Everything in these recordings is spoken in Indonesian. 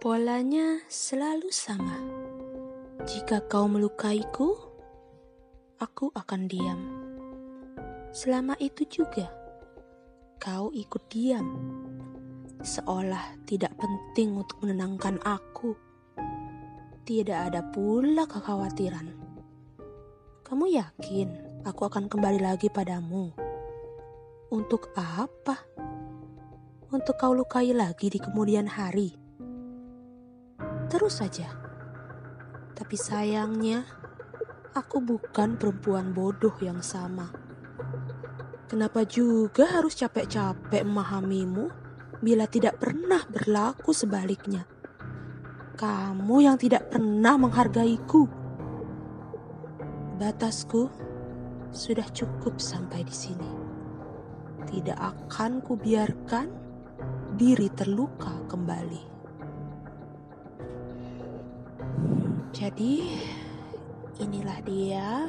Polanya selalu sama. Jika kau melukaiku, aku akan diam. Selama itu juga, kau ikut diam, seolah tidak penting untuk menenangkan aku. Tidak ada pula kekhawatiran. Kamu yakin aku akan kembali lagi padamu? Untuk apa? Untuk kau lukai lagi di kemudian hari? Terus saja. Tapi sayangnya, aku bukan perempuan bodoh yang sama. Kenapa juga harus capek-capek memahamimu bila tidak pernah berlaku sebaliknya? Kamu yang tidak pernah menghargaiku. Batasku sudah cukup sampai di sini. Tidak akan kubiarkan diri terluka kembali. Jadi, inilah dia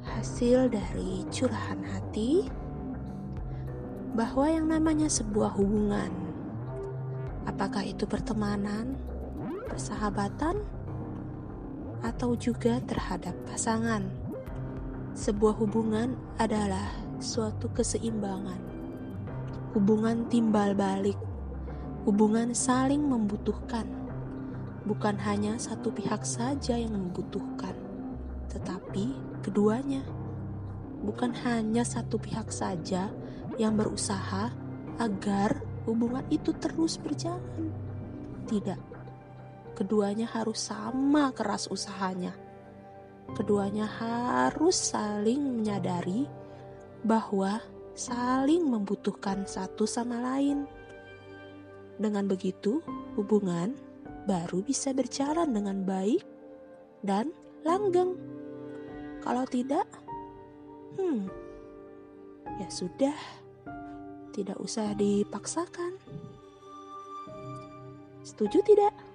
hasil dari curahan hati bahwa yang namanya sebuah hubungan, apakah itu pertemanan, persahabatan, atau juga terhadap pasangan, sebuah hubungan adalah suatu keseimbangan, hubungan timbal balik, hubungan saling membutuhkan bukan hanya satu pihak saja yang membutuhkan, tetapi keduanya. Bukan hanya satu pihak saja yang berusaha agar hubungan itu terus berjalan. Tidak, keduanya harus sama keras usahanya. Keduanya harus saling menyadari bahwa saling membutuhkan satu sama lain. Dengan begitu, hubungan baru bisa berjalan dengan baik dan langgeng. Kalau tidak, hmm, ya sudah, tidak usah dipaksakan. Setuju tidak?